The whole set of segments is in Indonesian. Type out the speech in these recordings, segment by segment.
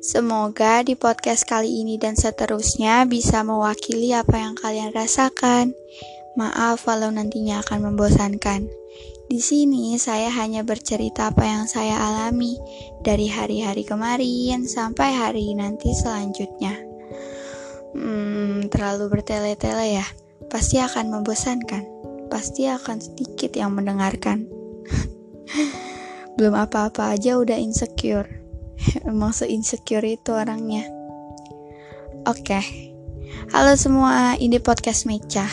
Semoga di podcast kali ini dan seterusnya bisa mewakili apa yang kalian rasakan. Maaf walau nantinya akan membosankan. Di sini saya hanya bercerita apa yang saya alami dari hari-hari kemarin sampai hari nanti selanjutnya. Hmm, terlalu bertele-tele ya. Pasti akan membosankan. Pasti akan sedikit yang mendengarkan. Belum apa-apa aja udah insecure. Emang se-insecure itu orangnya. Oke. Okay. Halo semua, ini podcast Meca.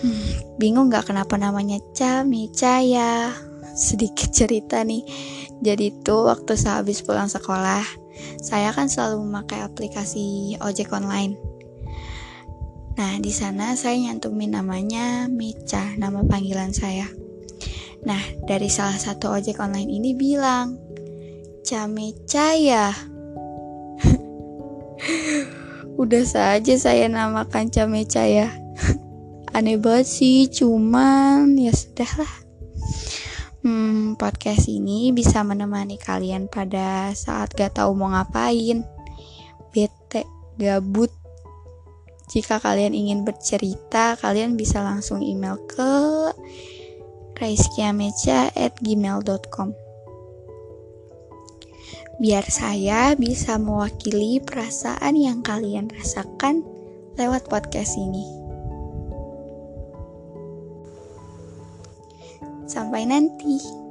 Hmm, bingung gak kenapa namanya Ca, Meca ya? Sedikit cerita nih. Jadi tuh waktu saya habis pulang sekolah, saya kan selalu memakai aplikasi ojek online. Nah, di sana saya nyantumin namanya Meca, nama panggilan saya. Nah, dari salah satu ojek online ini bilang, Cameca ya? Udah saja saya namakan Cameca ya. Aneh banget sih, cuman ya sudahlah. Hmm, podcast ini bisa menemani kalian pada saat gak tahu mau ngapain, bete, gabut. Jika kalian ingin bercerita, kalian bisa langsung email ke raiskiameca@gmail.com. Biar saya bisa mewakili perasaan yang kalian rasakan lewat podcast ini. Sampai nanti.